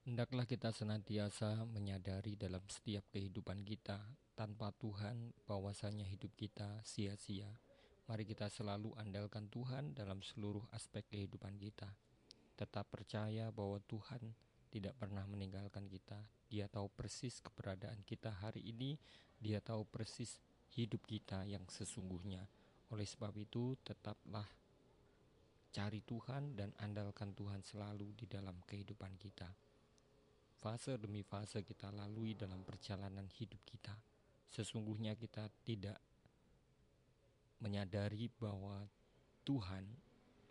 Hendaklah kita senantiasa menyadari dalam setiap kehidupan kita, tanpa Tuhan, bahwasanya hidup kita sia-sia. Mari kita selalu andalkan Tuhan dalam seluruh aspek kehidupan kita. Tetap percaya bahwa Tuhan tidak pernah meninggalkan kita. Dia tahu persis keberadaan kita hari ini, Dia tahu persis hidup kita yang sesungguhnya. Oleh sebab itu, tetaplah cari Tuhan dan andalkan Tuhan selalu di dalam kehidupan kita. Fase demi fase kita lalui dalam perjalanan hidup kita. Sesungguhnya kita tidak menyadari bahwa Tuhan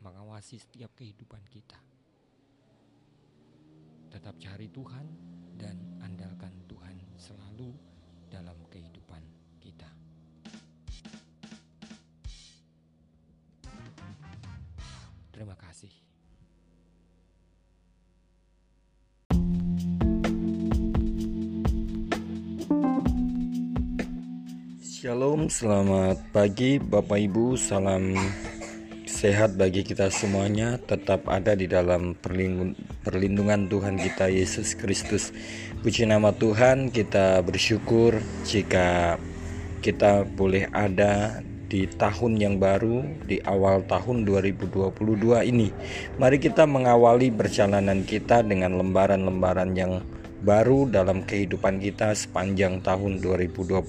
mengawasi setiap kehidupan kita. Tetap cari Tuhan dan andalkan Tuhan selalu dalam kehidupan kita. Terima kasih. Shalom, selamat pagi Bapak Ibu, salam sehat bagi kita semuanya. Tetap ada di dalam perlindungan Tuhan kita Yesus Kristus. Puji nama Tuhan, kita bersyukur jika kita boleh ada di tahun yang baru di awal tahun 2022 ini. Mari kita mengawali perjalanan kita dengan lembaran-lembaran yang baru dalam kehidupan kita sepanjang tahun 2022.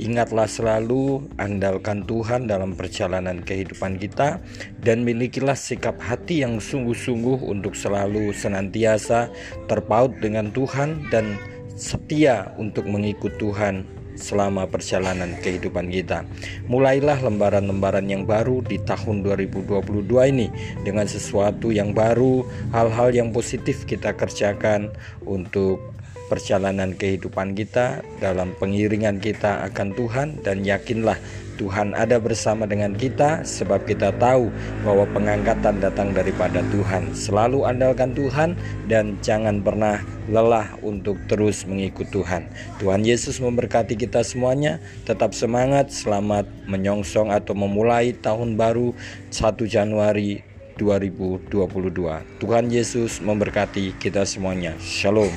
Ingatlah selalu andalkan Tuhan dalam perjalanan kehidupan kita dan milikilah sikap hati yang sungguh-sungguh untuk selalu senantiasa terpaut dengan Tuhan dan setia untuk mengikut Tuhan selama perjalanan kehidupan kita. Mulailah lembaran-lembaran yang baru di tahun 2022 ini dengan sesuatu yang baru, hal-hal yang positif kita kerjakan untuk perjalanan kehidupan kita dalam pengiringan kita akan Tuhan dan yakinlah Tuhan ada bersama dengan kita sebab kita tahu bahwa pengangkatan datang daripada Tuhan. Selalu andalkan Tuhan dan jangan pernah lelah untuk terus mengikut Tuhan. Tuhan Yesus memberkati kita semuanya. Tetap semangat, selamat menyongsong atau memulai tahun baru 1 Januari 2022. Tuhan Yesus memberkati kita semuanya. Shalom.